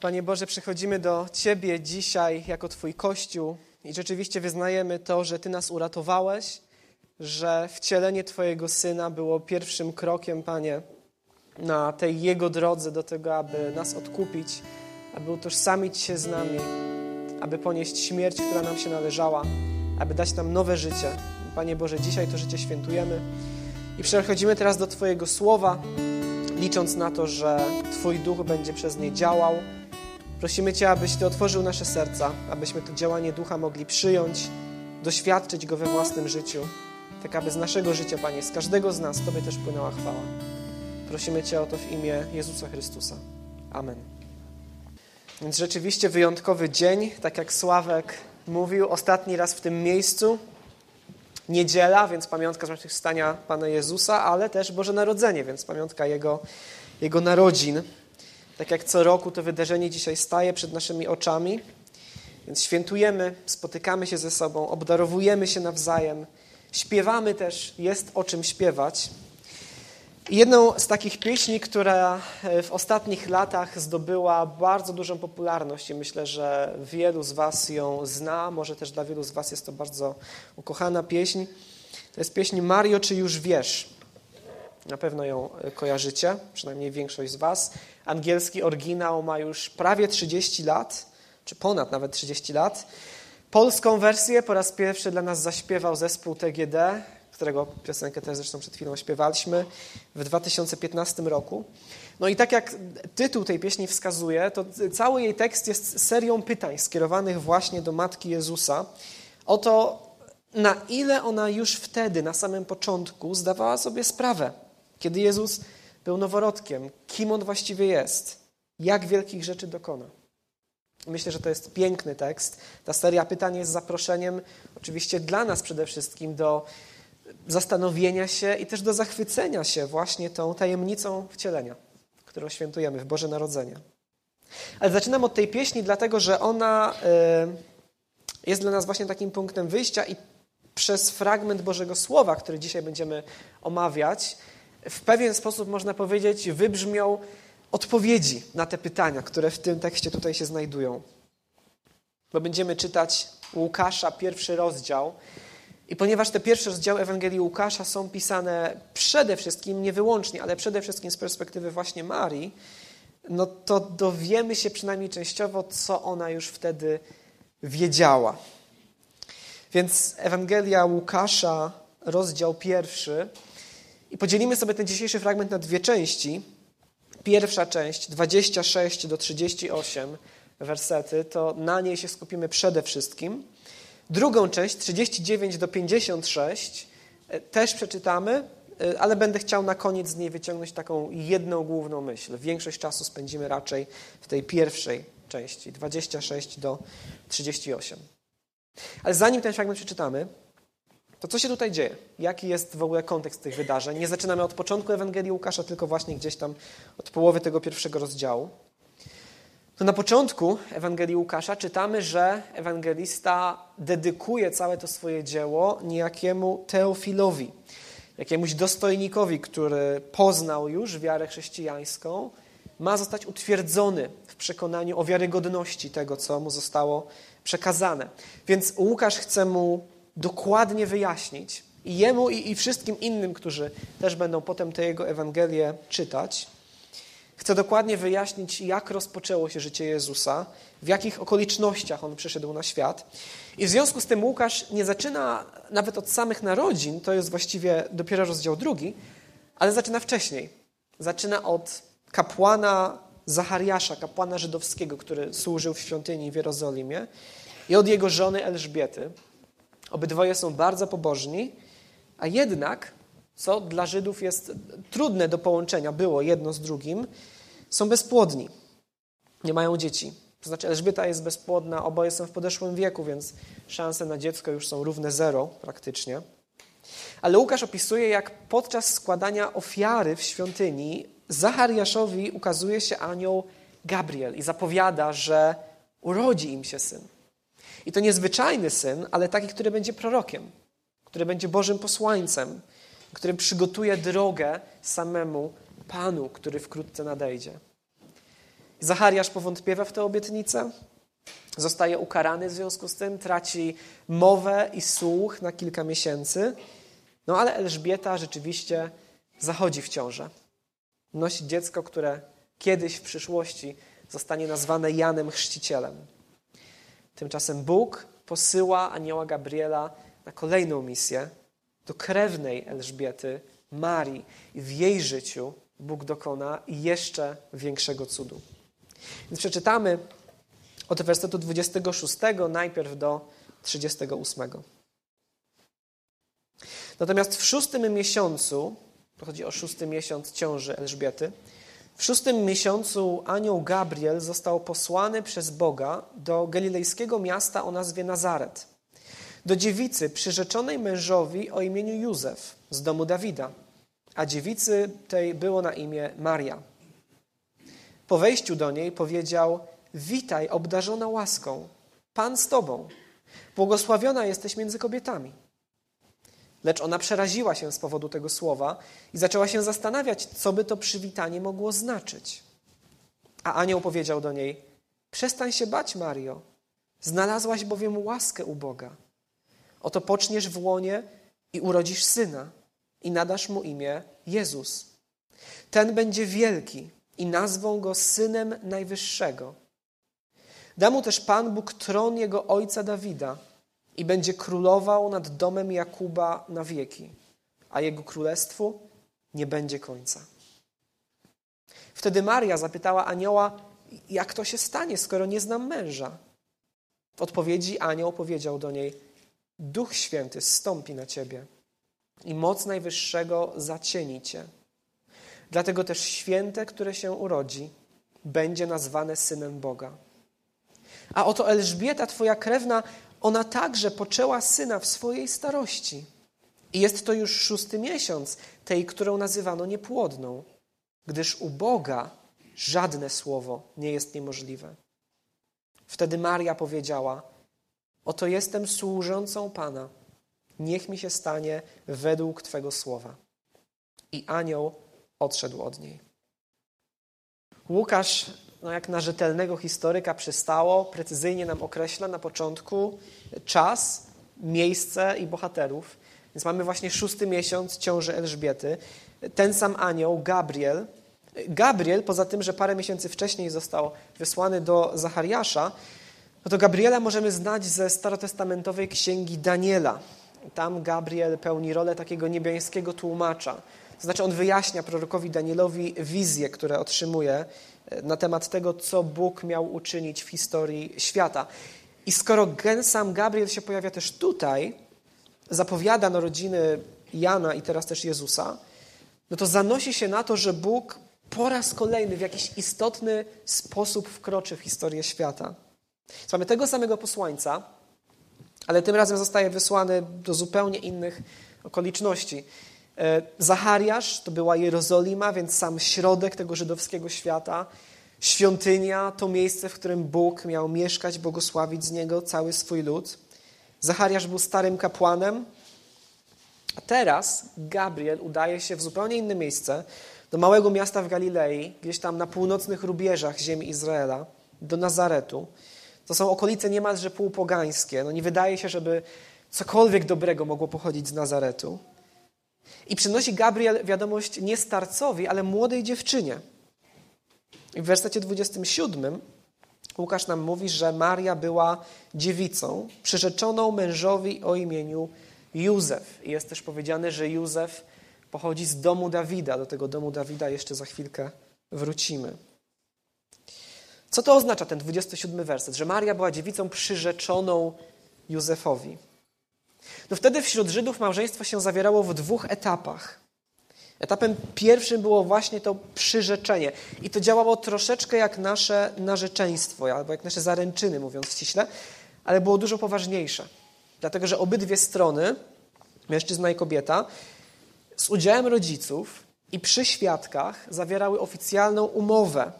Panie Boże, przychodzimy do Ciebie dzisiaj jako Twój Kościół i rzeczywiście wyznajemy to, że Ty nas uratowałeś, że wcielenie Twojego Syna było pierwszym krokiem, Panie, na tej Jego drodze do tego, aby nas odkupić, aby utożsamić się z nami, aby ponieść śmierć, która nam się należała, aby dać nam nowe życie. Panie Boże, dzisiaj to życie świętujemy i przechodzimy teraz do Twojego Słowa, licząc na to, że Twój Duch będzie przez nie działał. Prosimy Cię, abyś Ty otworzył nasze serca, abyśmy to działanie Ducha mogli przyjąć, doświadczyć Go we własnym życiu, tak aby z naszego życia, Panie, z każdego z nas Tobie też płynęła chwała. Prosimy Cię o to w imię Jezusa Chrystusa. Amen. Więc rzeczywiście wyjątkowy dzień, tak jak Sławek mówił, ostatni raz w tym miejscu. Niedziela, więc pamiątka zmartwychwstania Pana Jezusa, ale też Boże Narodzenie, więc pamiątka Jego, Jego narodzin. Tak jak co roku to wydarzenie dzisiaj staje przed naszymi oczami, więc świętujemy, spotykamy się ze sobą, obdarowujemy się nawzajem, śpiewamy też, jest o czym śpiewać. I jedną z takich pieśni, która w ostatnich latach zdobyła bardzo dużą popularność i myślę, że wielu z Was ją zna, może też dla wielu z Was jest to bardzo ukochana pieśń, to jest pieśń Mario, czy już wiesz? Na pewno ją kojarzycie, przynajmniej większość z Was. Angielski oryginał ma już prawie 30 lat, czy ponad nawet 30 lat. Polską wersję po raz pierwszy dla nas zaśpiewał zespół TGD, którego piosenkę też zresztą przed chwilą śpiewaliśmy w 2015 roku. No i tak jak tytuł tej pieśni wskazuje, to cały jej tekst jest serią pytań skierowanych właśnie do Matki Jezusa o to, na ile ona już wtedy, na samym początku, zdawała sobie sprawę, kiedy Jezus był noworodkiem, kim on właściwie jest, jak wielkich rzeczy dokona. Myślę, że to jest piękny tekst. Ta seria pytań jest zaproszeniem, oczywiście dla nas przede wszystkim, do zastanowienia się i też do zachwycenia się właśnie tą tajemnicą wcielenia, którą świętujemy w Boże Narodzenie. Ale zaczynam od tej pieśni, dlatego że ona jest dla nas właśnie takim punktem wyjścia i przez fragment Bożego Słowa, który dzisiaj będziemy omawiać, w pewien sposób można powiedzieć, wybrzmią odpowiedzi na te pytania, które w tym tekście tutaj się znajdują. Bo będziemy czytać Łukasza, pierwszy rozdział, i ponieważ te pierwsze rozdziały Ewangelii Łukasza są pisane przede wszystkim, nie wyłącznie, ale przede wszystkim z perspektywy właśnie Marii, no to dowiemy się przynajmniej częściowo, co ona już wtedy wiedziała. Więc Ewangelia Łukasza, rozdział pierwszy, i podzielimy sobie ten dzisiejszy fragment na dwie części. Pierwsza część, 26 do 38 wersety, to na niej się skupimy przede wszystkim. Drugą część, 39 do 56, e, też przeczytamy, e, ale będę chciał na koniec z niej wyciągnąć taką jedną główną myśl. Większość czasu spędzimy raczej w tej pierwszej części, 26 do 38. Ale zanim ten fragment przeczytamy, to co się tutaj dzieje? Jaki jest w ogóle kontekst tych wydarzeń? Nie zaczynamy od początku Ewangelii Łukasza, tylko właśnie gdzieś tam od połowy tego pierwszego rozdziału. To na początku Ewangelii Łukasza czytamy, że ewangelista dedykuje całe to swoje dzieło niejakiemu Teofilowi, jakiemuś dostojnikowi, który poznał już wiarę chrześcijańską, ma zostać utwierdzony w przekonaniu o wiarygodności tego, co mu zostało przekazane. Więc Łukasz chce mu dokładnie wyjaśnić i jemu, i, i wszystkim innym, którzy też będą potem tę jego Ewangelię czytać, chce dokładnie wyjaśnić, jak rozpoczęło się życie Jezusa, w jakich okolicznościach on przyszedł na świat. I w związku z tym Łukasz nie zaczyna nawet od samych narodzin, to jest właściwie dopiero rozdział drugi, ale zaczyna wcześniej. Zaczyna od kapłana Zachariasza, kapłana żydowskiego, który służył w świątyni w Jerozolimie, i od jego żony Elżbiety. Obydwoje są bardzo pobożni, a jednak co dla Żydów jest trudne do połączenia, było jedno z drugim, są bezpłodni. Nie mają dzieci. To znaczy Elżbieta jest bezpłodna, oboje są w podeszłym wieku, więc szanse na dziecko już są równe zero praktycznie. Ale Łukasz opisuje, jak podczas składania ofiary w świątyni Zachariaszowi ukazuje się anioł Gabriel i zapowiada, że urodzi im się syn. I to niezwyczajny syn, ale taki, który będzie prorokiem, który będzie Bożym posłańcem, który przygotuje drogę samemu Panu, który wkrótce nadejdzie. Zachariasz powątpiewa w tę obietnicę, zostaje ukarany w związku z tym, traci mowę i słuch na kilka miesięcy. No ale Elżbieta rzeczywiście zachodzi w ciążę. Nosi dziecko, które kiedyś w przyszłości zostanie nazwane Janem Chrzcicielem. Tymczasem Bóg posyła anioła Gabriela na kolejną misję do krewnej Elżbiety, Marii. I w jej życiu Bóg dokona jeszcze większego cudu. Więc przeczytamy od wersetu 26 najpierw do 38. Natomiast w szóstym miesiącu, to chodzi o szósty miesiąc ciąży Elżbiety, w szóstym miesiącu anioł Gabriel został posłany przez Boga do galilejskiego miasta o nazwie Nazaret, do dziewicy przyrzeczonej mężowi o imieniu Józef z domu Dawida, a dziewicy tej było na imię Maria. Po wejściu do niej powiedział: Witaj, obdarzona łaską, Pan z tobą, błogosławiona jesteś między kobietami. Lecz ona przeraziła się z powodu tego słowa i zaczęła się zastanawiać, co by to przywitanie mogło znaczyć. A anioł powiedział do niej: Przestań się bać, Mario. Znalazłaś bowiem łaskę u Boga. Oto poczniesz w łonie i urodzisz syna, i nadasz mu imię Jezus. Ten będzie wielki i nazwą go synem Najwyższego. Da mu też Pan Bóg tron jego ojca Dawida i będzie królował nad domem Jakuba na wieki, a jego królestwu nie będzie końca. Wtedy Maria zapytała anioła, jak to się stanie, skoro nie znam męża? W odpowiedzi anioł powiedział do niej, Duch Święty zstąpi na ciebie i moc Najwyższego zacieni cię. Dlatego też święte, które się urodzi, będzie nazwane synem Boga. A oto Elżbieta, twoja krewna, ona także poczęła syna w swojej starości. I jest to już szósty miesiąc tej, którą nazywano niepłodną, gdyż u Boga żadne słowo nie jest niemożliwe. Wtedy Maria powiedziała: Oto jestem służącą Pana, niech mi się stanie według Twego słowa. I anioł odszedł od niej. Łukasz no jak na rzetelnego historyka przystało, precyzyjnie nam określa na początku czas, miejsce i bohaterów. Więc mamy właśnie szósty miesiąc ciąży Elżbiety. Ten sam anioł, Gabriel. Gabriel, poza tym, że parę miesięcy wcześniej został wysłany do Zachariasza, no to Gabriela możemy znać ze starotestamentowej księgi Daniela. Tam Gabriel pełni rolę takiego niebiańskiego tłumacza. To znaczy on wyjaśnia prorokowi Danielowi wizje, które otrzymuje na temat tego, co Bóg miał uczynić w historii świata. I skoro sam Gabriel się pojawia też tutaj, zapowiada narodziny Jana i teraz też Jezusa, no to zanosi się na to, że Bóg po raz kolejny w jakiś istotny sposób wkroczy w historię świata. Więc mamy tego samego posłańca, ale tym razem zostaje wysłany do zupełnie innych okoliczności. E, Zachariasz to była Jerozolima, więc sam środek tego żydowskiego świata. Świątynia to miejsce, w którym Bóg miał mieszkać, błogosławić z niego cały swój lud. Zachariasz był starym kapłanem, a teraz Gabriel udaje się w zupełnie inne miejsce, do małego miasta w Galilei, gdzieś tam na północnych rubieżach ziemi Izraela, do Nazaretu. To są okolice niemalże półpogańskie. No nie wydaje się, żeby cokolwiek dobrego mogło pochodzić z Nazaretu. I przynosi Gabriel wiadomość nie starcowi, ale młodej dziewczynie. I w wersecie 27 Łukasz nam mówi, że Maria była dziewicą przyrzeczoną mężowi o imieniu Józef. I jest też powiedziane, że Józef pochodzi z domu Dawida. Do tego domu Dawida jeszcze za chwilkę wrócimy. Co to oznacza ten 27 werset? Że Maria była dziewicą przyrzeczoną Józefowi. No wtedy wśród Żydów małżeństwo się zawierało w dwóch etapach. Etapem pierwszym było właśnie to przyrzeczenie. I to działało troszeczkę jak nasze narzeczeństwo, albo jak nasze zaręczyny, mówiąc ściśle, ale było dużo poważniejsze. Dlatego, że obydwie strony, mężczyzna i kobieta, z udziałem rodziców i przy świadkach zawierały oficjalną umowę.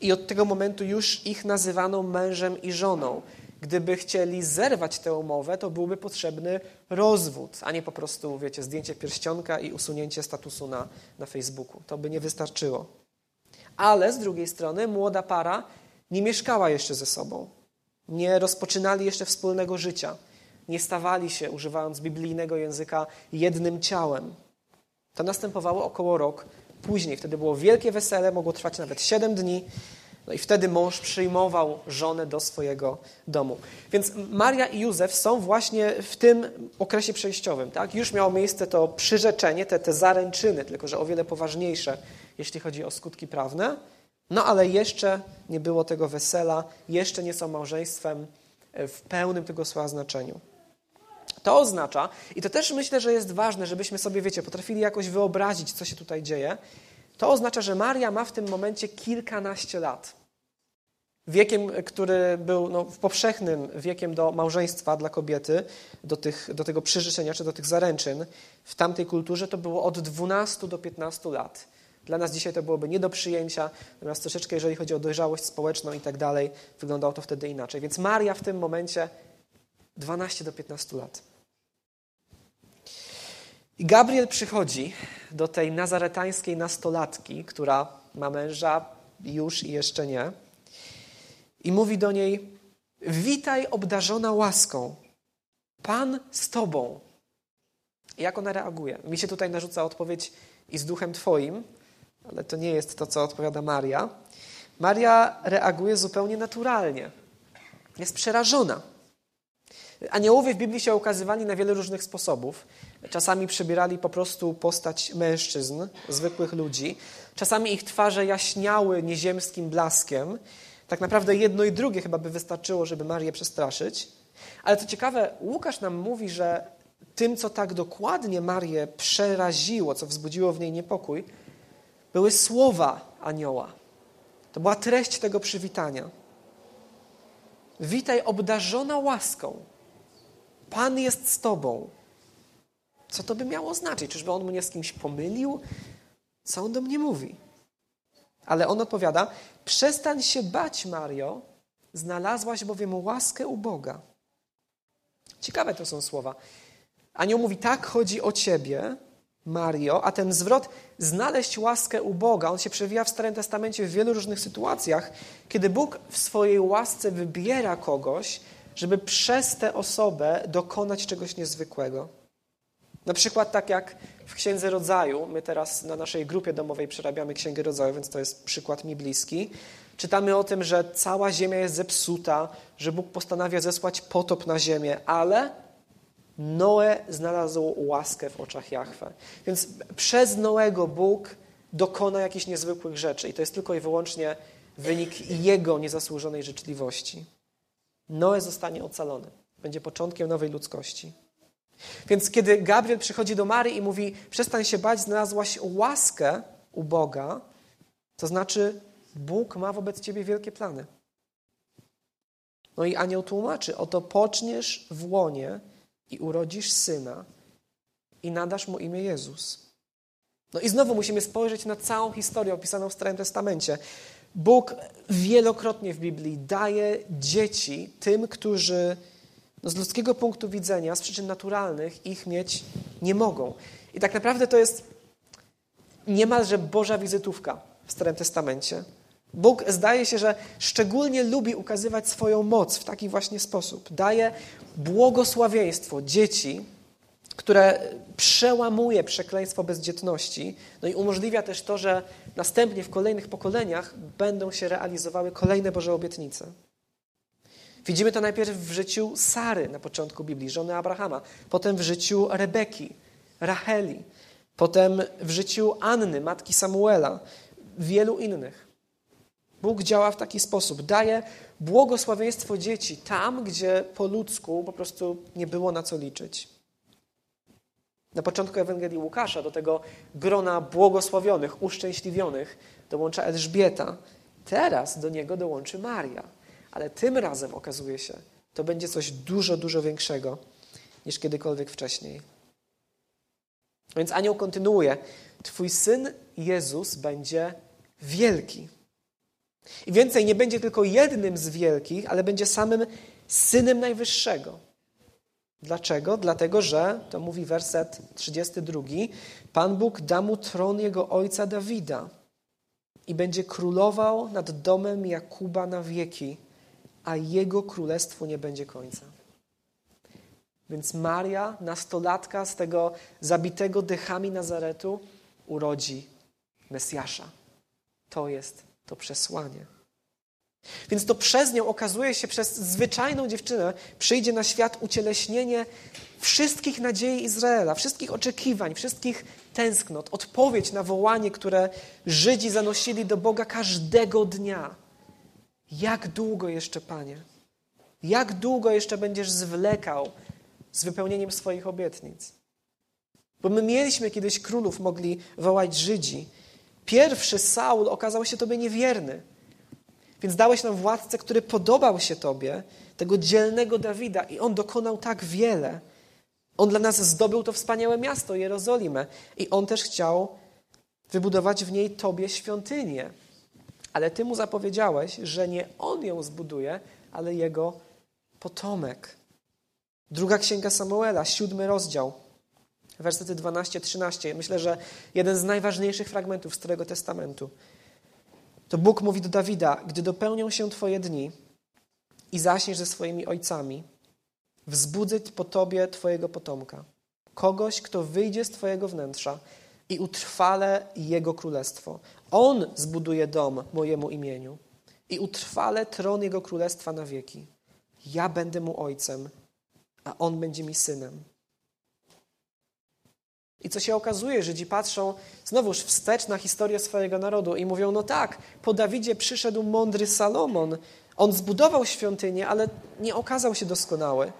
I od tego momentu już ich nazywano mężem i żoną. Gdyby chcieli zerwać tę umowę, to byłby potrzebny rozwód, a nie po prostu, wiecie, zdjęcie pierścionka i usunięcie statusu na, na Facebooku. To by nie wystarczyło. Ale z drugiej strony młoda para nie mieszkała jeszcze ze sobą. Nie rozpoczynali jeszcze wspólnego życia. Nie stawali się, używając biblijnego języka, jednym ciałem. To następowało około rok później. Wtedy było wielkie wesele, mogło trwać nawet siedem dni. No i wtedy mąż przyjmował żonę do swojego domu. Więc Maria i Józef są właśnie w tym okresie przejściowym. Tak? Już miało miejsce to przyrzeczenie, te, te zaręczyny, tylko że o wiele poważniejsze, jeśli chodzi o skutki prawne. No ale jeszcze nie było tego wesela, jeszcze nie są małżeństwem w pełnym tego słowa znaczeniu. To oznacza, i to też myślę, że jest ważne, żebyśmy sobie, wiecie, potrafili jakoś wyobrazić, co się tutaj dzieje. To oznacza, że Maria ma w tym momencie kilkanaście lat. Wiekiem, który był no, powszechnym wiekiem do małżeństwa dla kobiety, do, tych, do tego przyrzeczenia czy do tych zaręczyn, w tamtej kulturze to było od 12 do 15 lat. Dla nas dzisiaj to byłoby nie do przyjęcia, natomiast troszeczkę, jeżeli chodzi o dojrzałość społeczną i tak dalej, wyglądało to wtedy inaczej. Więc Maria w tym momencie 12 do 15 lat. I Gabriel przychodzi do tej nazaretańskiej nastolatki, która ma męża już i jeszcze nie, i mówi do niej: Witaj, obdarzona łaską. Pan z tobą. Jak ona reaguje? Mi się tutaj narzuca odpowiedź i z duchem Twoim, ale to nie jest to, co odpowiada Maria. Maria reaguje zupełnie naturalnie. Jest przerażona. Aniołowie w Biblii się ukazywali na wiele różnych sposobów. Czasami przybierali po prostu postać mężczyzn, zwykłych ludzi. Czasami ich twarze jaśniały nieziemskim blaskiem. Tak naprawdę jedno i drugie chyba by wystarczyło, żeby Marię przestraszyć. Ale co ciekawe, Łukasz nam mówi, że tym, co tak dokładnie Marię przeraziło, co wzbudziło w niej niepokój, były słowa anioła. To była treść tego przywitania. Witaj obdarzona łaską. Pan jest z tobą. Co to by miało znaczyć? Czyżby on mnie z kimś pomylił? Co on do mnie mówi? Ale on odpowiada: Przestań się bać, Mario, znalazłaś bowiem łaskę u Boga. Ciekawe to są słowa. Anioł mówi: Tak chodzi o ciebie, Mario, a ten zwrot znaleźć łaskę u Boga, on się przewija w Starym Testamencie w wielu różnych sytuacjach, kiedy Bóg w swojej łasce wybiera kogoś, żeby przez tę osobę dokonać czegoś niezwykłego. Na przykład tak jak w Księdze Rodzaju, my teraz na naszej grupie domowej przerabiamy Księgę Rodzaju, więc to jest przykład mi bliski. Czytamy o tym, że cała ziemia jest zepsuta, że Bóg postanawia zesłać potop na ziemię, ale Noe znalazł łaskę w oczach Jahwe. Więc przez Noego Bóg dokona jakichś niezwykłych rzeczy i to jest tylko i wyłącznie wynik jego niezasłużonej życzliwości. Noe zostanie ocalony. Będzie początkiem nowej ludzkości. Więc kiedy Gabriel przychodzi do Marii i mówi: Przestań się bać, znalazłaś łaskę u Boga, to znaczy Bóg ma wobec ciebie wielkie plany. No i anioł tłumaczy: Oto poczniesz w łonie i urodzisz syna i nadasz mu imię Jezus. No i znowu musimy spojrzeć na całą historię opisaną w Starym Testamencie. Bóg wielokrotnie w Biblii daje dzieci tym, którzy no z ludzkiego punktu widzenia, z przyczyn naturalnych, ich mieć nie mogą. I tak naprawdę to jest niemalże Boża wizytówka w Starym Testamencie. Bóg zdaje się, że szczególnie lubi ukazywać swoją moc w taki właśnie sposób. Daje błogosławieństwo dzieci, które przełamuje przekleństwo bezdzietności, no i umożliwia też to, że następnie w kolejnych pokoleniach będą się realizowały kolejne Boże obietnice. Widzimy to najpierw w życiu Sary na początku Biblii, żony Abrahama, potem w życiu Rebeki, Racheli, potem w życiu Anny, matki Samuela, wielu innych. Bóg działa w taki sposób. Daje błogosławieństwo dzieci tam, gdzie po ludzku po prostu nie było na co liczyć. Na początku Ewangelii Łukasza do tego grona błogosławionych, uszczęśliwionych dołącza Elżbieta. Teraz do niego dołączy Maria. Ale tym razem okazuje się, to będzie coś dużo, dużo większego niż kiedykolwiek wcześniej. Więc anioł kontynuuje. Twój syn Jezus będzie wielki. I więcej, nie będzie tylko jednym z wielkich, ale będzie samym synem Najwyższego. Dlaczego? Dlatego, że, to mówi werset 32, Pan Bóg da mu tron jego ojca Dawida i będzie królował nad domem Jakuba na wieki, a jego królestwu nie będzie końca. Więc Maria, nastolatka z tego zabitego dechami Nazaretu, urodzi Mesjasza. To jest to przesłanie. Więc to przez nią okazuje się, przez zwyczajną dziewczynę, przyjdzie na świat ucieleśnienie wszystkich nadziei Izraela, wszystkich oczekiwań, wszystkich tęsknot, odpowiedź na wołanie, które Żydzi zanosili do Boga każdego dnia. Jak długo jeszcze, Panie? Jak długo jeszcze będziesz zwlekał z wypełnieniem swoich obietnic? Bo my mieliśmy kiedyś królów, mogli wołać Żydzi. Pierwszy Saul okazał się Tobie niewierny. Więc dałeś nam władcę, który podobał się Tobie, tego dzielnego Dawida, i on dokonał tak wiele. On dla nas zdobył to wspaniałe miasto, Jerozolimę, i on też chciał wybudować w niej Tobie świątynię. Ale Ty mu zapowiedziałeś, że nie on ją zbuduje, ale jego potomek. Druga księga Samuela, siódmy rozdział, wersety 12-13. Myślę, że jeden z najważniejszych fragmentów Starego Testamentu. To Bóg mówi do Dawida: Gdy dopełnią się Twoje dni i zaśniesz ze swoimi ojcami, wzbudzę po Tobie Twojego potomka, kogoś, kto wyjdzie z Twojego wnętrza i utrwale Jego królestwo. On zbuduje dom mojemu imieniu i utrwale tron Jego królestwa na wieki. Ja będę mu ojcem, a on będzie mi synem. I co się okazuje, Żydzi patrzą znowuż wstecz na historię swojego narodu i mówią: No tak, po Dawidzie przyszedł mądry Salomon. On zbudował świątynię, ale nie okazał się doskonały.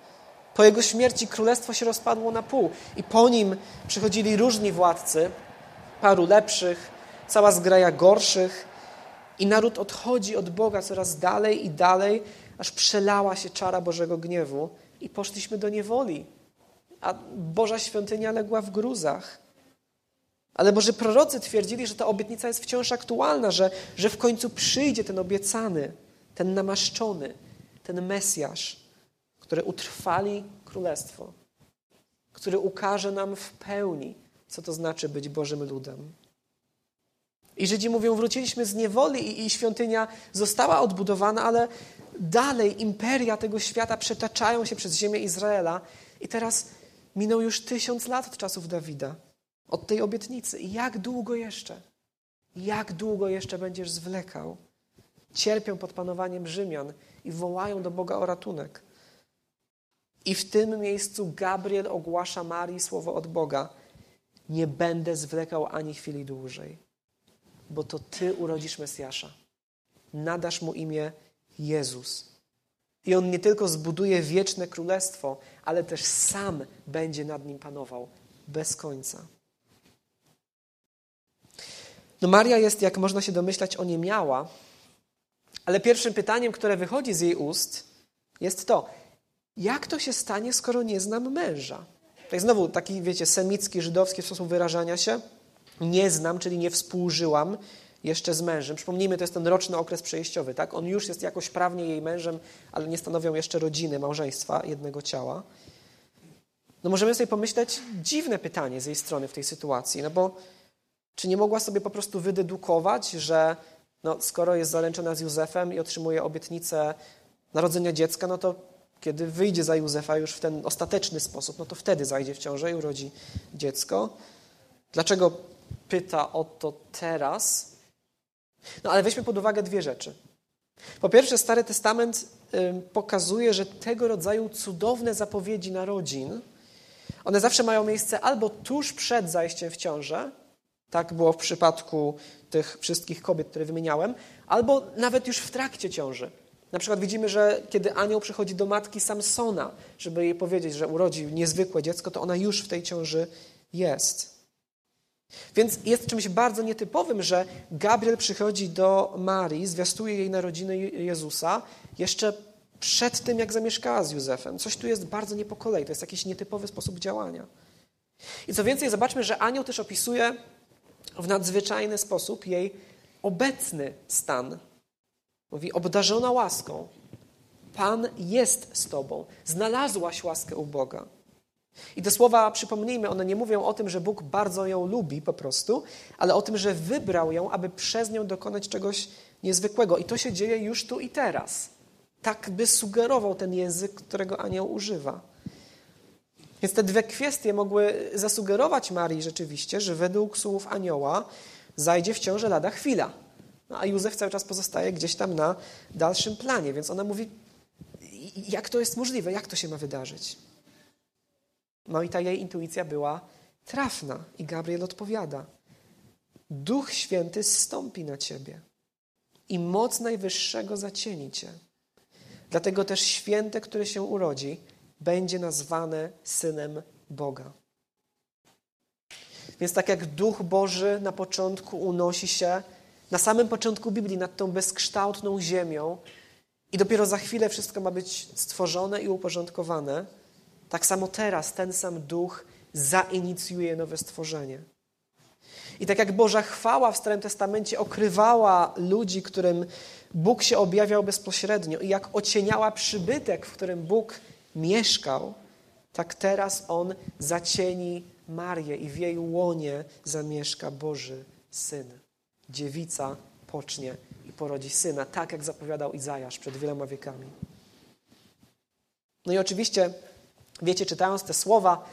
Po jego śmierci królestwo się rozpadło na pół, i po nim przychodzili różni władcy, paru lepszych, cała zgraja gorszych, i naród odchodzi od Boga coraz dalej i dalej, aż przelała się czara Bożego gniewu i poszliśmy do niewoli a Boża świątynia legła w gruzach. Ale Boży prorocy twierdzili, że ta obietnica jest wciąż aktualna, że, że w końcu przyjdzie ten obiecany, ten namaszczony, ten Mesjasz, który utrwali królestwo, który ukaże nam w pełni, co to znaczy być Bożym ludem. I Żydzi mówią, wróciliśmy z niewoli i, i świątynia została odbudowana, ale dalej imperia tego świata przetaczają się przez ziemię Izraela i teraz Minął już tysiąc lat od czasów Dawida, od tej obietnicy. I jak długo jeszcze? Jak długo jeszcze będziesz zwlekał? Cierpią pod panowaniem Rzymian i wołają do Boga o ratunek. I w tym miejscu Gabriel ogłasza Marii słowo od Boga: Nie będę zwlekał ani chwili dłużej, bo to Ty urodzisz Mesjasza. Nadasz mu imię Jezus. I on nie tylko zbuduje wieczne królestwo, ale też sam będzie nad nim panował bez końca. No Maria jest, jak można się domyślać, oniemiała, ale pierwszym pytaniem, które wychodzi z jej ust, jest to, jak to się stanie, skoro nie znam męża? To znowu taki, wiecie, semicki, żydowski sposób wyrażania się. Nie znam, czyli nie współżyłam jeszcze z mężem. Przypomnijmy, to jest ten roczny okres przejściowy, tak? On już jest jakoś prawnie jej mężem, ale nie stanowią jeszcze rodziny, małżeństwa, jednego ciała. No możemy sobie pomyśleć, dziwne pytanie z jej strony w tej sytuacji, no bo czy nie mogła sobie po prostu wydedukować, że no, skoro jest zaręczona z Józefem i otrzymuje obietnicę narodzenia dziecka, no to kiedy wyjdzie za Józefa już w ten ostateczny sposób, no to wtedy zajdzie w ciążę i urodzi dziecko. Dlaczego pyta o to teraz? No ale weźmy pod uwagę dwie rzeczy. Po pierwsze, Stary Testament pokazuje, że tego rodzaju cudowne zapowiedzi narodzin, one zawsze mają miejsce albo tuż przed zajściem w ciążę, tak było w przypadku tych wszystkich kobiet, które wymieniałem, albo nawet już w trakcie ciąży. Na przykład widzimy, że kiedy anioł przychodzi do matki Samsona, żeby jej powiedzieć, że urodzi niezwykłe dziecko, to ona już w tej ciąży jest. Więc jest czymś bardzo nietypowym, że Gabriel przychodzi do Marii, zwiastuje jej narodziny Jezusa jeszcze przed tym, jak zamieszkała z Józefem. Coś tu jest bardzo nie po kolei, to jest jakiś nietypowy sposób działania. I co więcej, zobaczmy, że anioł też opisuje w nadzwyczajny sposób jej obecny stan. Mówi, obdarzona łaską. Pan jest z tobą. Znalazłaś łaskę u Boga. I te słowa, przypomnijmy, one nie mówią o tym, że Bóg bardzo ją lubi po prostu, ale o tym, że wybrał ją, aby przez nią dokonać czegoś niezwykłego. I to się dzieje już tu i teraz. Tak by sugerował ten język, którego anioł używa. Więc te dwie kwestie mogły zasugerować Marii rzeczywiście, że według słów anioła zajdzie w ciąży lada chwila. No, a Józef cały czas pozostaje gdzieś tam na dalszym planie, więc ona mówi, jak to jest możliwe, jak to się ma wydarzyć? No i ta jej intuicja była trafna i Gabriel odpowiada. Duch Święty zstąpi na ciebie i moc Najwyższego zacieni cię. Dlatego też święte, które się urodzi, będzie nazwane synem Boga. Więc tak jak Duch Boży na początku unosi się, na samym początku Biblii, nad tą bezkształtną ziemią, i dopiero za chwilę wszystko ma być stworzone i uporządkowane, tak samo teraz ten sam Duch zainicjuje nowe stworzenie. I tak jak Boża chwała w Starym Testamencie okrywała ludzi, którym Bóg się objawiał bezpośrednio, i jak ocieniała przybytek, w którym Bóg mieszkał, tak teraz On zacieni Marię i w jej łonie zamieszka Boży Syn. Dziewica pocznie i porodzi syna, tak jak zapowiadał Izajasz przed wieloma wiekami. No i oczywiście, wiecie, czytając te słowa,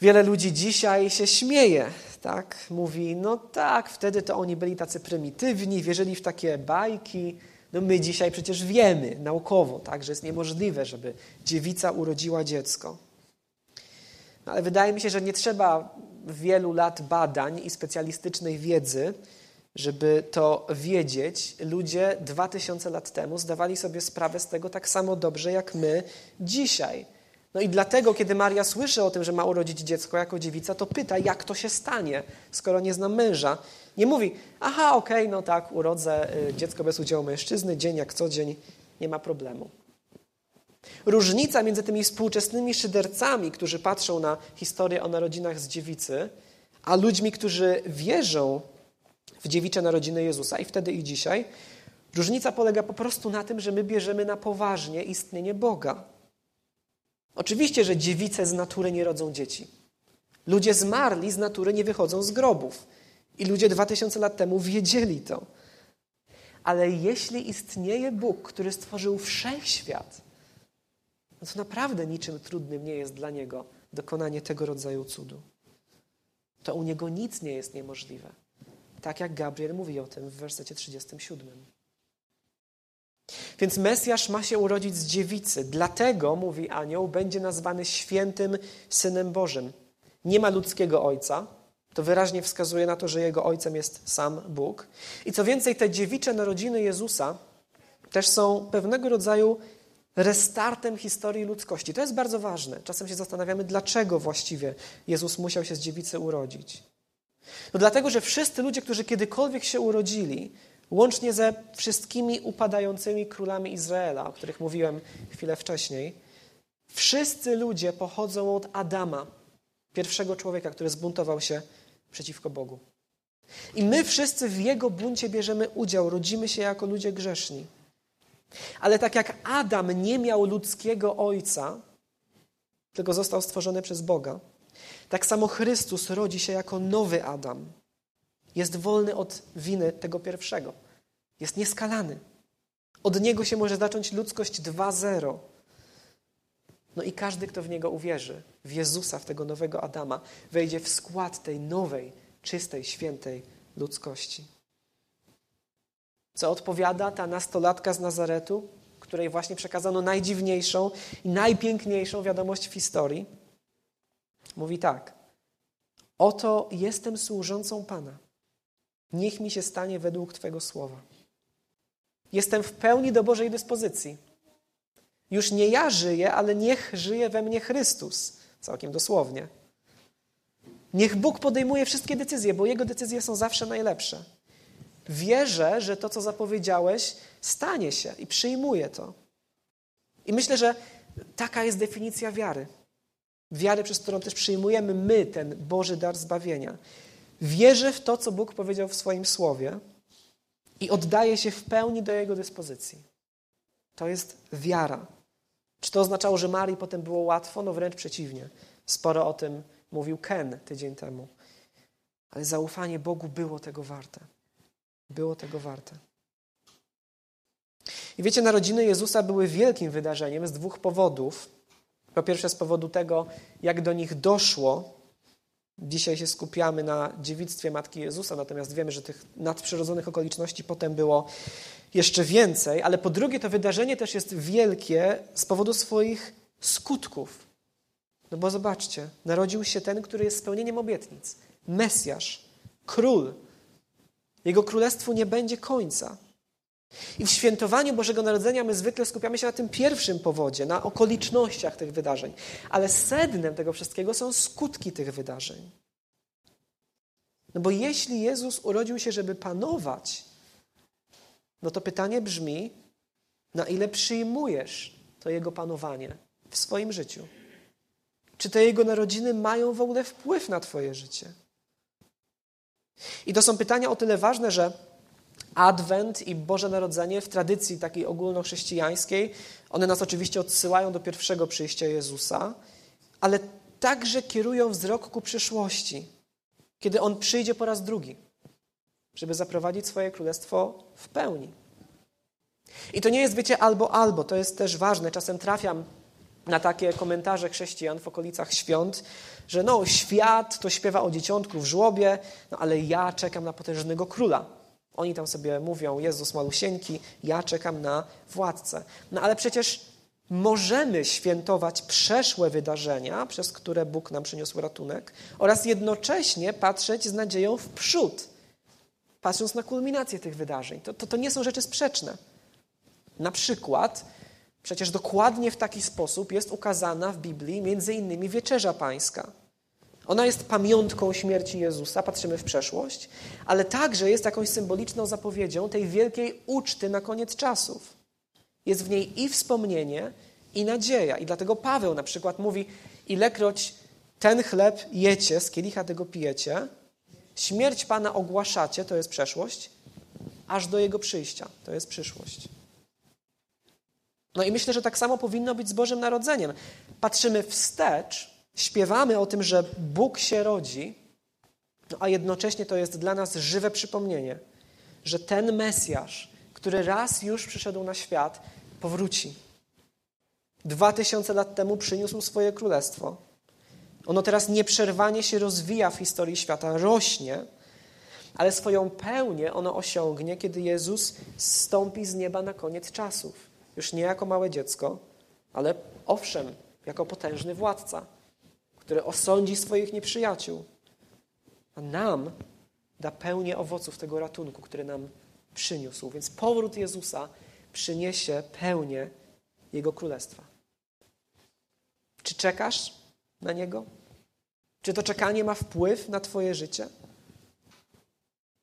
wiele ludzi dzisiaj się śmieje, tak? Mówi, no tak, wtedy to oni byli tacy prymitywni, wierzyli w takie bajki, no my dzisiaj przecież wiemy naukowo, tak, że jest niemożliwe, żeby dziewica urodziła dziecko. No, ale wydaje mi się, że nie trzeba wielu lat badań i specjalistycznej wiedzy, żeby to wiedzieć. Ludzie dwa tysiące lat temu zdawali sobie sprawę z tego tak samo dobrze jak my dzisiaj. No i dlatego, kiedy Maria słyszy o tym, że ma urodzić dziecko jako dziewica, to pyta, jak to się stanie, skoro nie zna męża. Nie mówi, aha, okej, okay, no tak, urodzę y, dziecko bez udziału mężczyzny, dzień jak co dzień, nie ma problemu. Różnica między tymi współczesnymi szydercami, którzy patrzą na historię o narodzinach z dziewicy, a ludźmi, którzy wierzą w dziewicze narodziny Jezusa i wtedy i dzisiaj, różnica polega po prostu na tym, że my bierzemy na poważnie istnienie Boga. Oczywiście, że dziewice z natury nie rodzą dzieci. Ludzie zmarli z natury nie wychodzą z grobów. I ludzie dwa tysiące lat temu wiedzieli to. Ale jeśli istnieje Bóg, który stworzył wszechświat, no to naprawdę niczym trudnym nie jest dla Niego dokonanie tego rodzaju cudu. To u Niego nic nie jest niemożliwe. Tak jak Gabriel mówi o tym w wersecie 37. Więc Mesjasz ma się urodzić z dziewicy. Dlatego, mówi anioł, będzie nazwany świętym Synem Bożym. Nie ma ludzkiego ojca. To wyraźnie wskazuje na to, że jego ojcem jest sam Bóg. I co więcej, te dziewicze narodziny Jezusa też są pewnego rodzaju restartem historii ludzkości. To jest bardzo ważne. Czasem się zastanawiamy, dlaczego właściwie Jezus musiał się z dziewicy urodzić. No dlatego, że wszyscy ludzie, którzy kiedykolwiek się urodzili, łącznie ze wszystkimi upadającymi królami Izraela, o których mówiłem chwilę wcześniej, wszyscy ludzie pochodzą od Adama, pierwszego człowieka, który zbuntował się przeciwko Bogu. I my wszyscy w jego buncie bierzemy udział, rodzimy się jako ludzie grzeszni. Ale tak jak Adam nie miał ludzkiego ojca, tylko został stworzony przez Boga, tak samo Chrystus rodzi się jako nowy Adam. Jest wolny od winy tego pierwszego. Jest nieskalany. Od niego się może zacząć ludzkość 2.0. No i każdy, kto w niego uwierzy, w Jezusa, w tego nowego Adama, wejdzie w skład tej nowej, czystej, świętej ludzkości. Co odpowiada ta nastolatka z Nazaretu, której właśnie przekazano najdziwniejszą i najpiękniejszą wiadomość w historii? Mówi tak: Oto jestem służącą Pana. Niech mi się stanie według Twojego słowa. Jestem w pełni do Bożej dyspozycji. Już nie ja żyję, ale niech żyje we mnie Chrystus. Całkiem dosłownie. Niech Bóg podejmuje wszystkie decyzje, bo Jego decyzje są zawsze najlepsze. Wierzę, że to, co zapowiedziałeś, stanie się i przyjmuję to. I myślę, że taka jest definicja wiary. Wiary, przez którą też przyjmujemy my ten Boży dar zbawienia. Wierzę w to, co Bóg powiedział w swoim słowie i oddaję się w pełni do Jego dyspozycji. To jest wiara. Czy to oznaczało, że Marii potem było łatwo? No wręcz przeciwnie. Sporo o tym mówił Ken tydzień temu. Ale zaufanie Bogu było tego warte. Było tego warte. I wiecie, narodziny Jezusa były wielkim wydarzeniem z dwóch powodów. Po pierwsze, z powodu tego, jak do nich doszło. Dzisiaj się skupiamy na dziewictwie Matki Jezusa, natomiast wiemy, że tych nadprzyrodzonych okoliczności potem było jeszcze więcej. Ale po drugie, to wydarzenie też jest wielkie z powodu swoich skutków. No bo zobaczcie, narodził się ten, który jest spełnieniem obietnic. Mesjasz, król. Jego królestwu nie będzie końca. I w świętowaniu Bożego Narodzenia my zwykle skupiamy się na tym pierwszym powodzie, na okolicznościach tych wydarzeń. Ale sednem tego wszystkiego są skutki tych wydarzeń. No bo jeśli Jezus urodził się, żeby panować, no to pytanie brzmi, na ile przyjmujesz to Jego panowanie w swoim życiu? Czy te Jego narodziny mają w ogóle wpływ na Twoje życie? I to są pytania o tyle ważne, że Adwent i Boże Narodzenie w tradycji takiej ogólnochrześcijańskiej, one nas oczywiście odsyłają do pierwszego przyjścia Jezusa, ale także kierują wzrok ku przyszłości, kiedy On przyjdzie po raz drugi, żeby zaprowadzić swoje królestwo w pełni. I to nie jest, wiecie, albo albo, to jest też ważne. Czasem trafiam na takie komentarze chrześcijan w okolicach świąt, że no, świat to śpiewa o dzieciątku w żłobie, no ale ja czekam na potężnego króla. Oni tam sobie mówią, Jezus malusieńki, ja czekam na władcę. No ale przecież możemy świętować przeszłe wydarzenia, przez które Bóg nam przyniósł ratunek, oraz jednocześnie patrzeć z nadzieją w przód, patrząc na kulminację tych wydarzeń. To, to, to nie są rzeczy sprzeczne. Na przykład, przecież dokładnie w taki sposób jest ukazana w Biblii między innymi Wieczerza Pańska. Ona jest pamiątką śmierci Jezusa, patrzymy w przeszłość, ale także jest jakąś symboliczną zapowiedzią tej wielkiej uczty na koniec czasów. Jest w niej i wspomnienie, i nadzieja. I dlatego Paweł na przykład mówi: Ilekroć ten chleb jecie, z kielicha tego pijecie, śmierć Pana ogłaszacie, to jest przeszłość, aż do jego przyjścia, to jest przyszłość. No i myślę, że tak samo powinno być z Bożym Narodzeniem. Patrzymy wstecz, śpiewamy o tym, że Bóg się rodzi, no a jednocześnie to jest dla nas żywe przypomnienie, że ten Mesjasz, który raz już przyszedł na świat, powróci. Dwa tysiące lat temu przyniósł swoje królestwo. Ono teraz nieprzerwanie się rozwija w historii świata, rośnie, ale swoją pełnię ono osiągnie, kiedy Jezus zstąpi z nieba na koniec czasów. Już nie jako małe dziecko, ale owszem, jako potężny władca który osądzi swoich nieprzyjaciół, a nam da pełnię owoców tego ratunku, który nam przyniósł. Więc powrót Jezusa przyniesie pełnię Jego Królestwa. Czy czekasz na Niego? Czy to czekanie ma wpływ na Twoje życie?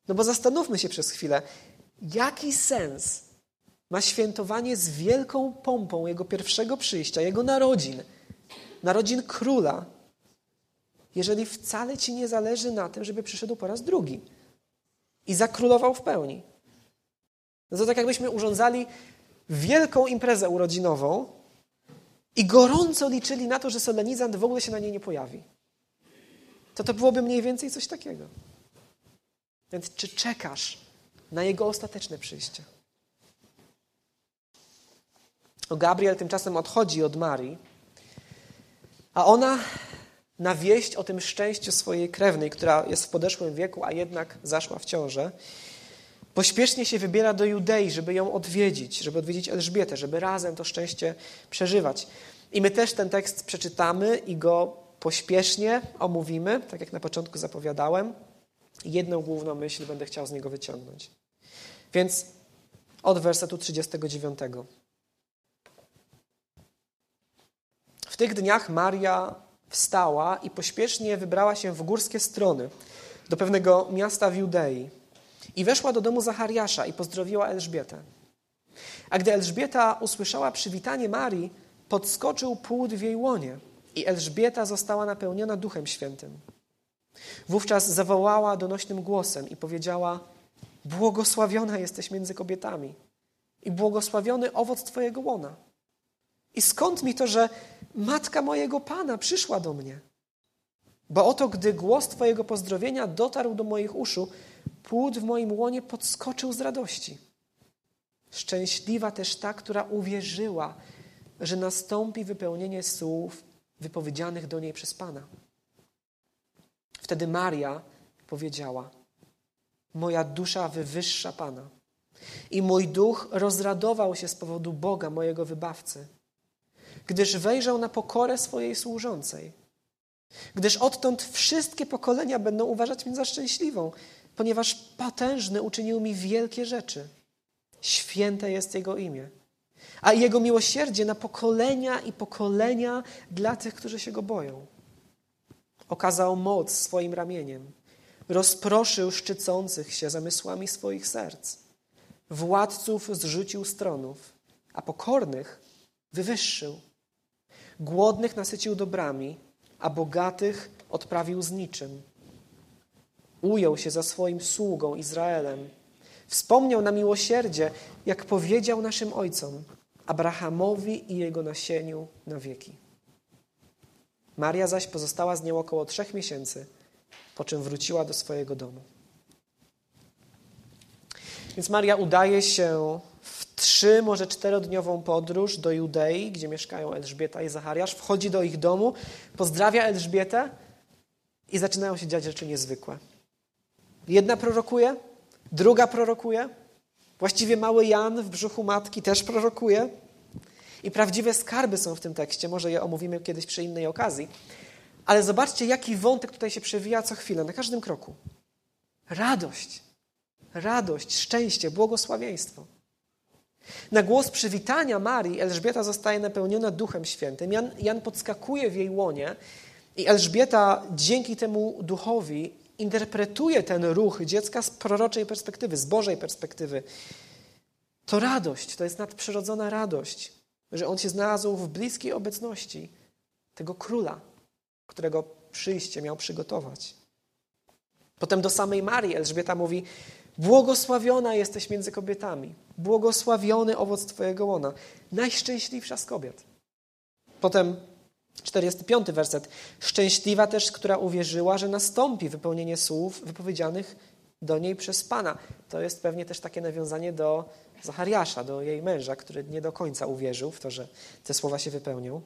No bo zastanówmy się przez chwilę, jaki sens ma świętowanie z wielką pompą Jego pierwszego przyjścia, Jego narodzin, narodzin króla, jeżeli wcale ci nie zależy na tym, żeby przyszedł po raz drugi i zakrólował w pełni. No to tak jakbyśmy urządzali wielką imprezę urodzinową i gorąco liczyli na to, że solenizant w ogóle się na niej nie pojawi. To to byłoby mniej więcej coś takiego. Więc czy czekasz na jego ostateczne przyjście? O Gabriel tymczasem odchodzi od Marii, a ona na wieść o tym szczęściu swojej krewnej, która jest w podeszłym wieku, a jednak zaszła w ciążę, pośpiesznie się wybiera do Judei, żeby ją odwiedzić, żeby odwiedzić Elżbietę, żeby razem to szczęście przeżywać. I my też ten tekst przeczytamy i go pośpiesznie omówimy, tak jak na początku zapowiadałem. Jedną główną myśl będę chciał z niego wyciągnąć. Więc od wersetu 39. W tych dniach Maria wstała i pośpiesznie wybrała się w górskie strony, do pewnego miasta w Judei. I weszła do domu Zachariasza i pozdrowiła Elżbietę. A gdy Elżbieta usłyszała przywitanie Marii, podskoczył płód w jej łonie i Elżbieta została napełniona Duchem Świętym. Wówczas zawołała donośnym głosem i powiedziała: Błogosławiona jesteś między kobietami i błogosławiony owoc Twojego łona. I skąd mi to, że matka mojego Pana przyszła do mnie? Bo oto, gdy głos Twojego pozdrowienia dotarł do moich uszu, płód w moim łonie podskoczył z radości. Szczęśliwa też ta, która uwierzyła, że nastąpi wypełnienie słów wypowiedzianych do niej przez Pana. Wtedy Maria powiedziała: Moja dusza wywyższa Pana i mój duch rozradował się z powodu Boga, mojego wybawcy, gdyż wejrzał na pokorę swojej służącej. Gdyż odtąd wszystkie pokolenia będą uważać mnie za szczęśliwą, ponieważ potężny uczynił mi wielkie rzeczy. Święte jest Jego imię, a Jego miłosierdzie na pokolenia i pokolenia dla tych, którzy się Go boją. Okazał moc swoim ramieniem, rozproszył szczycących się zamysłami swoich serc. Władców zrzucił stronów, a pokornych wywyższył. Głodnych nasycił dobrami, a bogatych odprawił z niczym. Ujął się za swoim sługą Izraelem. Wspomniał na miłosierdzie, jak powiedział naszym ojcom, Abrahamowi i jego nasieniu na wieki. Maria zaś pozostała z nią około trzech miesięcy, po czym wróciła do swojego domu. Więc Maria udaje się w trzy, może czterodniową podróż do Judei, gdzie mieszkają Elżbieta i Zachariasz. Wchodzi do ich domu, pozdrawia Elżbietę i zaczynają się dziać rzeczy niezwykłe. Jedna prorokuje, druga prorokuje, właściwie mały Jan w brzuchu matki też prorokuje. I prawdziwe skarby są w tym tekście, może je omówimy kiedyś przy innej okazji. Ale zobaczcie, jaki wątek tutaj się przewija co chwilę, na każdym kroku. Radość, radość, szczęście, błogosławieństwo. Na głos przywitania Marii Elżbieta zostaje napełniona Duchem Świętym. Jan, Jan podskakuje w jej łonie i Elżbieta dzięki temu duchowi interpretuje ten ruch dziecka z proroczej perspektywy, z Bożej perspektywy. To radość, to jest nadprzyrodzona radość, że on się znalazł w bliskiej obecności tego króla, którego przyjście miał przygotować. Potem do samej Marii Elżbieta mówi: Błogosławiona jesteś między kobietami, błogosławiony owoc Twojego łona, najszczęśliwsza z kobiet. Potem 45 werset. Szczęśliwa też, która uwierzyła, że nastąpi wypełnienie słów wypowiedzianych do niej przez Pana. To jest pewnie też takie nawiązanie do Zachariasza, do jej męża, który nie do końca uwierzył w to, że te słowa się wypełnią.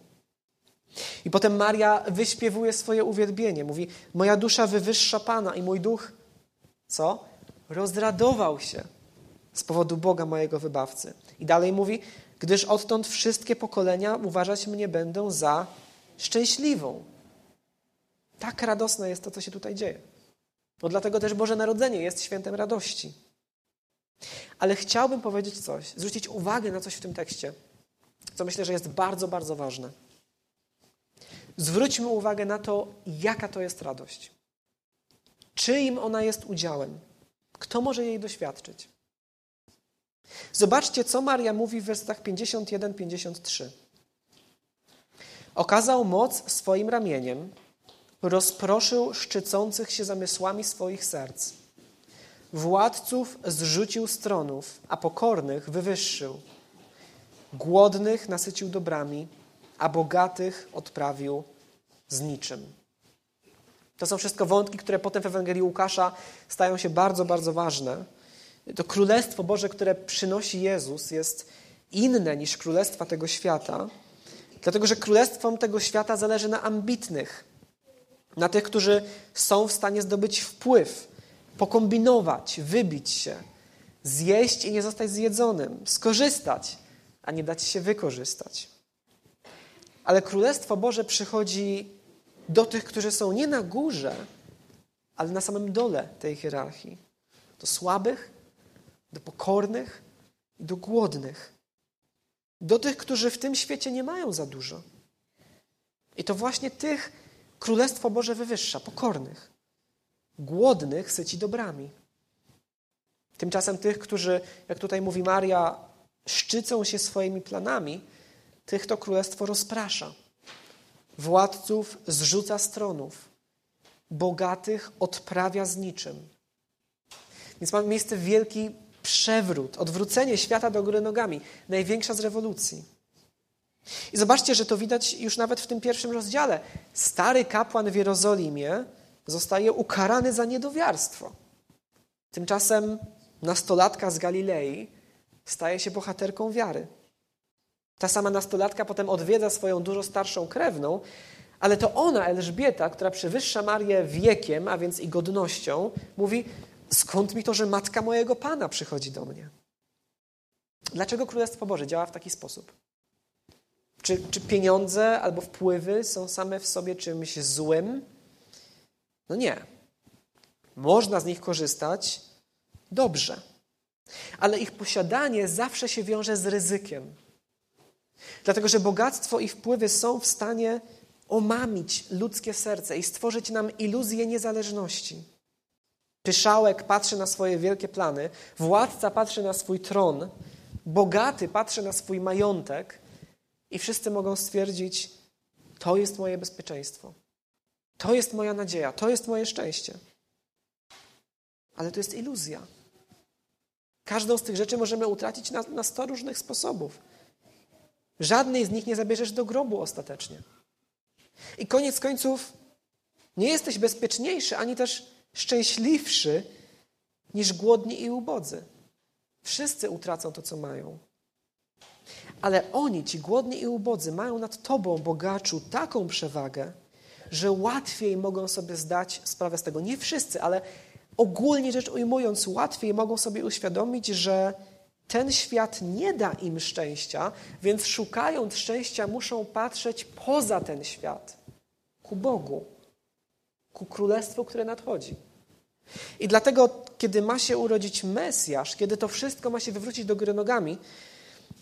I potem Maria wyśpiewuje swoje uwielbienie. Mówi, moja dusza wywyższa Pana i mój duch, co? Rozradował się z powodu Boga mojego wybawcy. I dalej mówi, gdyż odtąd wszystkie pokolenia uważać mnie będą za szczęśliwą. Tak radosne jest to, co się tutaj dzieje. Bo dlatego też Boże Narodzenie jest świętem radości. Ale chciałbym powiedzieć coś, zwrócić uwagę na coś w tym tekście, co myślę, że jest bardzo, bardzo ważne. Zwróćmy uwagę na to, jaka to jest radość. Czyim ona jest udziałem? Kto może jej doświadczyć? Zobaczcie, co Maria mówi w wersetach 51-53. Okazał moc swoim ramieniem, rozproszył szczycących się zamysłami swoich serc. Władców zrzucił stronów, a pokornych wywyższył. Głodnych nasycił dobrami, a bogatych odprawił z niczym. To są wszystko wątki, które potem w Ewangelii Łukasza stają się bardzo, bardzo ważne. To Królestwo Boże, które przynosi Jezus, jest inne niż królestwa tego świata, dlatego że królestwom tego świata zależy na ambitnych, na tych, którzy są w stanie zdobyć wpływ, pokombinować, wybić się, zjeść i nie zostać zjedzonym, skorzystać, a nie dać się wykorzystać. Ale Królestwo Boże przychodzi do tych, którzy są nie na górze, ale na samym dole tej hierarchii. Do słabych, do pokornych i do głodnych. Do tych, którzy w tym świecie nie mają za dużo. I to właśnie tych Królestwo Boże wywyższa, pokornych. Głodnych syci dobrami. Tymczasem tych, którzy, jak tutaj mówi Maria, szczycą się swoimi planami, tych to królestwo rozprasza. Władców zrzuca stronów, bogatych odprawia z niczym. Więc ma miejsce wielki przewrót, odwrócenie świata do góry nogami. Największa z rewolucji. I zobaczcie, że to widać już nawet w tym pierwszym rozdziale. Stary kapłan w Jerozolimie zostaje ukarany za niedowiarstwo. Tymczasem nastolatka z Galilei staje się bohaterką wiary. Ta sama nastolatka potem odwiedza swoją dużo starszą krewną, ale to ona, Elżbieta, która przewyższa Marię wiekiem, a więc i godnością, mówi: Skąd mi to, że matka mojego pana przychodzi do mnie? Dlaczego Królestwo Boże działa w taki sposób? Czy, czy pieniądze albo wpływy są same w sobie czymś złym? No nie. Można z nich korzystać dobrze. Ale ich posiadanie zawsze się wiąże z ryzykiem. Dlatego, że bogactwo i wpływy są w stanie omamić ludzkie serce i stworzyć nam iluzję niezależności. Pyszałek patrzy na swoje wielkie plany, władca patrzy na swój tron, bogaty patrzy na swój majątek i wszyscy mogą stwierdzić: To jest moje bezpieczeństwo, to jest moja nadzieja, to jest moje szczęście. Ale to jest iluzja. Każdą z tych rzeczy możemy utracić na, na sto różnych sposobów. Żadnej z nich nie zabierzesz do grobu ostatecznie. I koniec końców nie jesteś bezpieczniejszy ani też szczęśliwszy niż głodni i ubodzy. Wszyscy utracą to, co mają. Ale oni, ci głodni i ubodzy, mają nad tobą, bogaczu, taką przewagę, że łatwiej mogą sobie zdać sprawę z tego. Nie wszyscy, ale ogólnie rzecz ujmując, łatwiej mogą sobie uświadomić, że ten świat nie da im szczęścia, więc szukając szczęścia, muszą patrzeć poza ten świat, ku Bogu, ku królestwu, które nadchodzi. I dlatego, kiedy ma się urodzić Mesjasz, kiedy to wszystko ma się wywrócić do góry nogami,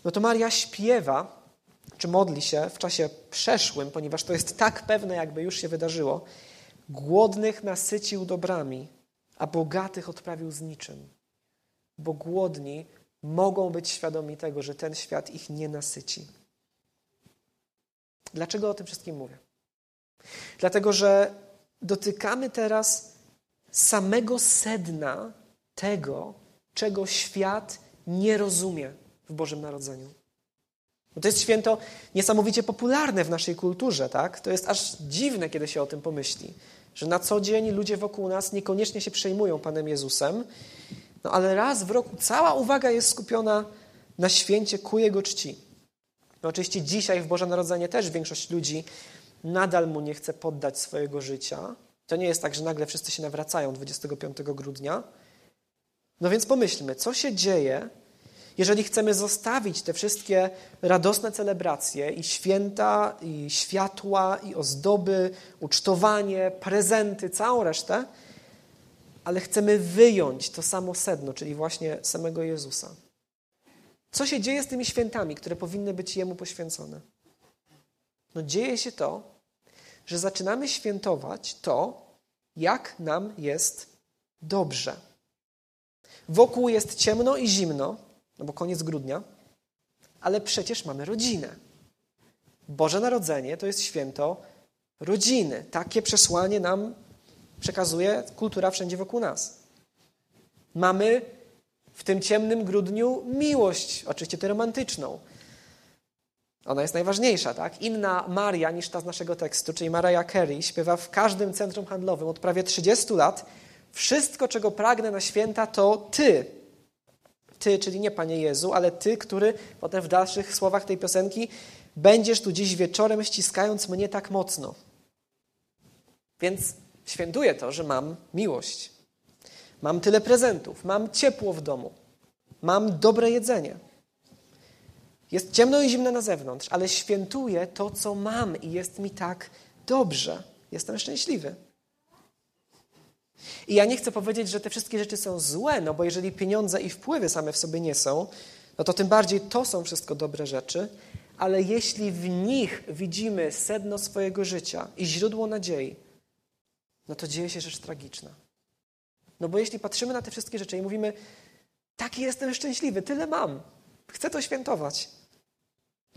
no to Maria śpiewa, czy modli się w czasie przeszłym, ponieważ to jest tak pewne, jakby już się wydarzyło. Głodnych nasycił dobrami, a bogatych odprawił z niczym. Bo głodni mogą być świadomi tego, że ten świat ich nie nasyci. Dlaczego o tym wszystkim mówię? Dlatego, że dotykamy teraz samego sedna tego, czego świat nie rozumie w Bożym Narodzeniu. Bo to jest święto niesamowicie popularne w naszej kulturze, tak? To jest aż dziwne, kiedy się o tym pomyśli, że na co dzień ludzie wokół nas niekoniecznie się przejmują Panem Jezusem, no ale raz w roku cała uwaga jest skupiona na święcie ku Jego czci. No oczywiście dzisiaj w Boże Narodzenie też większość ludzi nadal Mu nie chce poddać swojego życia. To nie jest tak, że nagle wszyscy się nawracają 25 grudnia. No więc pomyślmy, co się dzieje, jeżeli chcemy zostawić te wszystkie radosne celebracje i święta, i światła, i ozdoby, ucztowanie, prezenty, całą resztę, ale chcemy wyjąć to samo sedno, czyli właśnie samego Jezusa. Co się dzieje z tymi świętami, które powinny być Jemu poświęcone? No dzieje się to, że zaczynamy świętować to, jak nam jest dobrze. Wokół jest ciemno i zimno, no bo koniec grudnia, ale przecież mamy rodzinę. Boże Narodzenie to jest święto rodziny. Takie przesłanie nam przekazuje kultura wszędzie wokół nas. Mamy w tym ciemnym grudniu miłość, oczywiście tę romantyczną. Ona jest najważniejsza, tak? Inna Maria niż ta z naszego tekstu, czyli Mariah Carey, śpiewa w każdym centrum handlowym od prawie 30 lat. Wszystko, czego pragnę na święta, to Ty. Ty, czyli nie Panie Jezu, ale Ty, który potem w dalszych słowach tej piosenki będziesz tu dziś wieczorem ściskając mnie tak mocno. Więc świętuję to, że mam miłość. Mam tyle prezentów, mam ciepło w domu, mam dobre jedzenie. Jest ciemno i zimno na zewnątrz, ale świętuję to, co mam i jest mi tak dobrze. Jestem szczęśliwy. I ja nie chcę powiedzieć, że te wszystkie rzeczy są złe, no bo jeżeli pieniądze i wpływy same w sobie nie są, no to tym bardziej to są wszystko dobre rzeczy, ale jeśli w nich widzimy sedno swojego życia i źródło nadziei, no to dzieje się rzecz tragiczna. No bo jeśli patrzymy na te wszystkie rzeczy i mówimy, taki jestem szczęśliwy, tyle mam, chcę to świętować,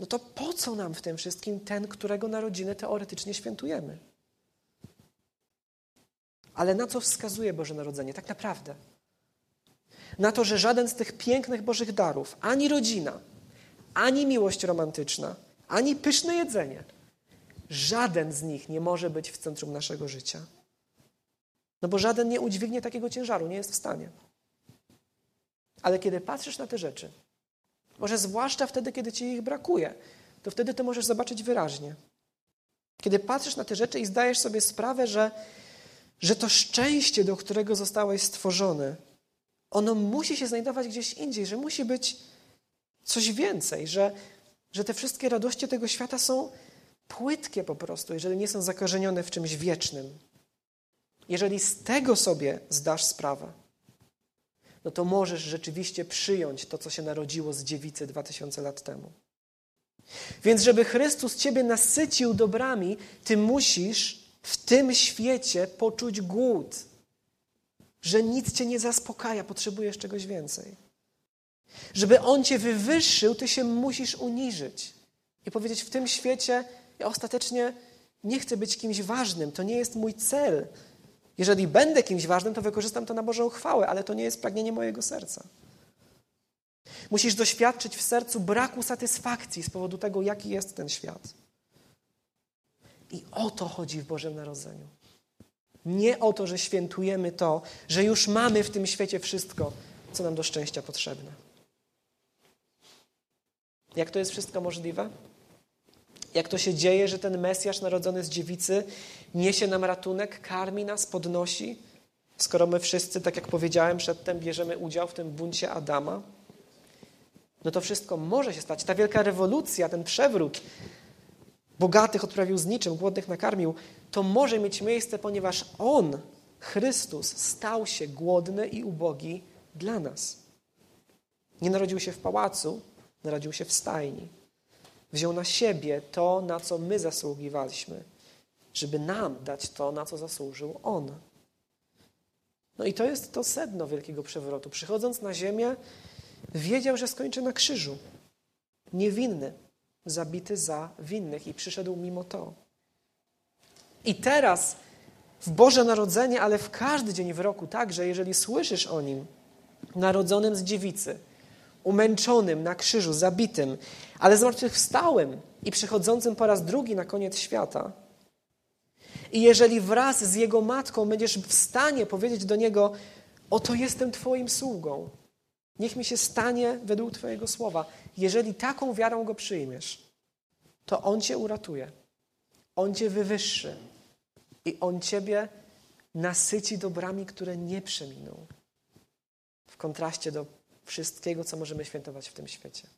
no to po co nam w tym wszystkim ten, którego narodziny teoretycznie świętujemy? Ale na co wskazuje Boże Narodzenie tak naprawdę? Na to, że żaden z tych pięknych Bożych darów, ani rodzina, ani miłość romantyczna, ani pyszne jedzenie. Żaden z nich nie może być w centrum naszego życia. No bo żaden nie udźwignie takiego ciężaru, nie jest w stanie. Ale kiedy patrzysz na te rzeczy, może zwłaszcza wtedy, kiedy ci ich brakuje, to wtedy to możesz zobaczyć wyraźnie. Kiedy patrzysz na te rzeczy i zdajesz sobie sprawę, że, że to szczęście, do którego zostałeś stworzony, ono musi się znajdować gdzieś indziej, że musi być coś więcej, że, że te wszystkie radości tego świata są płytkie po prostu, jeżeli nie są zakorzenione w czymś wiecznym. Jeżeli z tego sobie zdasz sprawę, no to możesz rzeczywiście przyjąć to, co się narodziło z dziewicy dwa tysiące lat temu. Więc, żeby Chrystus Ciebie nasycił dobrami, Ty musisz w tym świecie poczuć głód, że nic Cię nie zaspokaja, potrzebujesz czegoś więcej. Żeby On Cię wywyższył, Ty się musisz uniżyć i powiedzieć: W tym świecie ja ostatecznie nie chcę być kimś ważnym, to nie jest mój cel. Jeżeli będę kimś ważnym, to wykorzystam to na Bożą chwałę, ale to nie jest pragnienie mojego serca. Musisz doświadczyć w sercu braku satysfakcji z powodu tego, jaki jest ten świat. I o to chodzi w Bożym Narodzeniu. Nie o to, że świętujemy to, że już mamy w tym świecie wszystko, co nam do szczęścia potrzebne. Jak to jest wszystko możliwe? Jak to się dzieje, że ten Mesjasz narodzony z dziewicy niesie nam ratunek, karmi nas, podnosi, skoro my wszyscy, tak jak powiedziałem przedtem, bierzemy udział w tym buncie Adama? No to wszystko może się stać. Ta wielka rewolucja, ten przewrót, bogatych odprawił z niczym, głodnych nakarmił, to może mieć miejsce, ponieważ On, Chrystus, stał się głodny i ubogi dla nas. Nie narodził się w pałacu, narodził się w stajni. Wziął na siebie to, na co my zasługiwaliśmy, żeby nam dać to, na co zasłużył On. No i to jest to sedno wielkiego przewrotu. Przychodząc na ziemię, wiedział, że skończy na krzyżu. Niewinny, zabity za winnych i przyszedł mimo to. I teraz w Boże Narodzenie, ale w każdy dzień w roku także, jeżeli słyszysz o Nim, narodzonym z dziewicy, umęczonym na krzyżu, zabitym, ale zmartwychwstałym i przychodzącym po raz drugi na koniec świata. I jeżeli wraz z Jego matką będziesz w stanie powiedzieć do Niego, oto jestem Twoim sługą, niech mi się stanie według Twojego słowa. Jeżeli taką wiarą Go przyjmiesz, to On Cię uratuje. On Cię wywyższy. I On Ciebie nasyci dobrami, które nie przeminą. W kontraście do wszystkiego, co możemy świętować w tym świecie.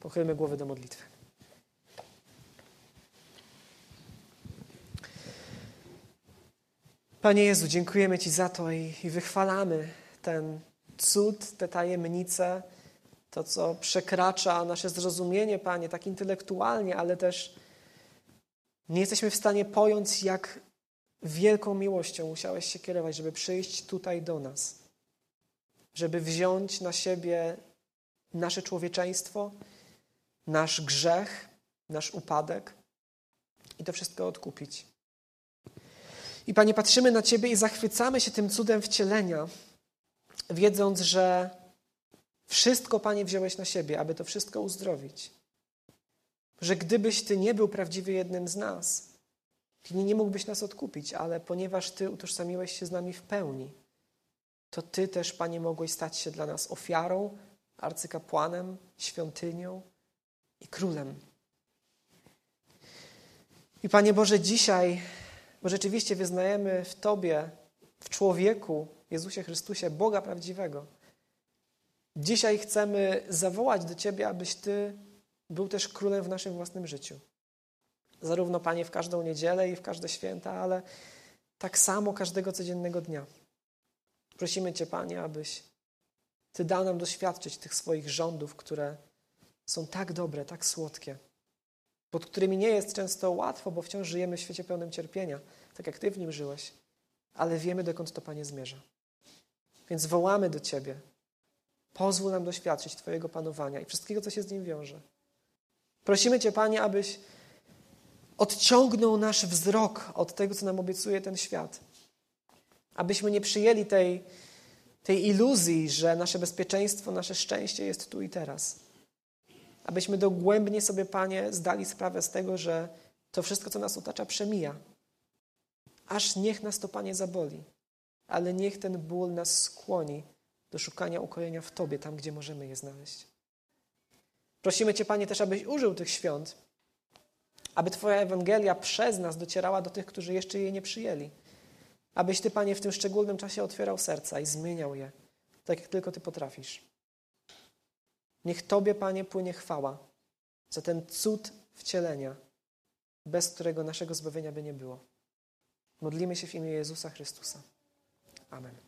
Pochylmy głowy do modlitwy. Panie Jezu, dziękujemy Ci za to i, i wychwalamy ten cud, te tajemnice, to, co przekracza nasze zrozumienie, Panie, tak intelektualnie, ale też nie jesteśmy w stanie pojąć, jak wielką miłością musiałeś się kierować, żeby przyjść tutaj do nas, żeby wziąć na siebie nasze człowieczeństwo, nasz grzech, nasz upadek i to wszystko odkupić. I Panie, patrzymy na Ciebie i zachwycamy się tym cudem wcielenia, wiedząc, że wszystko, Panie, wziąłeś na siebie, aby to wszystko uzdrowić. Że gdybyś Ty nie był prawdziwie jednym z nas, Ty nie mógłbyś nas odkupić, ale ponieważ Ty utożsamiłeś się z nami w pełni, to Ty też, Panie, mogłeś stać się dla nas ofiarą, arcykapłanem, świątynią i królem. I Panie Boże, dzisiaj, bo rzeczywiście wyznajemy w Tobie, w człowieku, Jezusie Chrystusie, Boga prawdziwego. Dzisiaj chcemy zawołać do Ciebie, abyś Ty był też królem w naszym własnym życiu. Zarówno, Panie, w każdą niedzielę i w każde święta, ale tak samo każdego codziennego dnia. Prosimy Cię, Panie, abyś Ty dał nam doświadczyć tych swoich rządów, które są tak dobre, tak słodkie, pod którymi nie jest często łatwo, bo wciąż żyjemy w świecie pełnym cierpienia, tak jak Ty w nim żyłeś, ale wiemy, dokąd to, Panie, zmierza. Więc wołamy do Ciebie. Pozwól nam doświadczyć Twojego panowania i wszystkiego, co się z nim wiąże. Prosimy Cię, Panie, abyś odciągnął nasz wzrok od tego, co nam obiecuje ten świat. Abyśmy nie przyjęli tej, tej iluzji, że nasze bezpieczeństwo, nasze szczęście jest tu i teraz Abyśmy dogłębnie sobie, Panie, zdali sprawę z tego, że to wszystko, co nas otacza, przemija. Aż niech nas to, Panie, zaboli. Ale niech ten ból nas skłoni do szukania ukojenia w Tobie, tam, gdzie możemy je znaleźć. Prosimy Cię, Panie, też, abyś użył tych świąt, aby Twoja Ewangelia przez nas docierała do tych, którzy jeszcze jej nie przyjęli. Abyś Ty, Panie, w tym szczególnym czasie otwierał serca i zmieniał je, tak jak tylko Ty potrafisz. Niech Tobie, Panie, płynie chwała za ten cud wcielenia, bez którego naszego zbawienia by nie było. Modlimy się w imię Jezusa Chrystusa. Amen.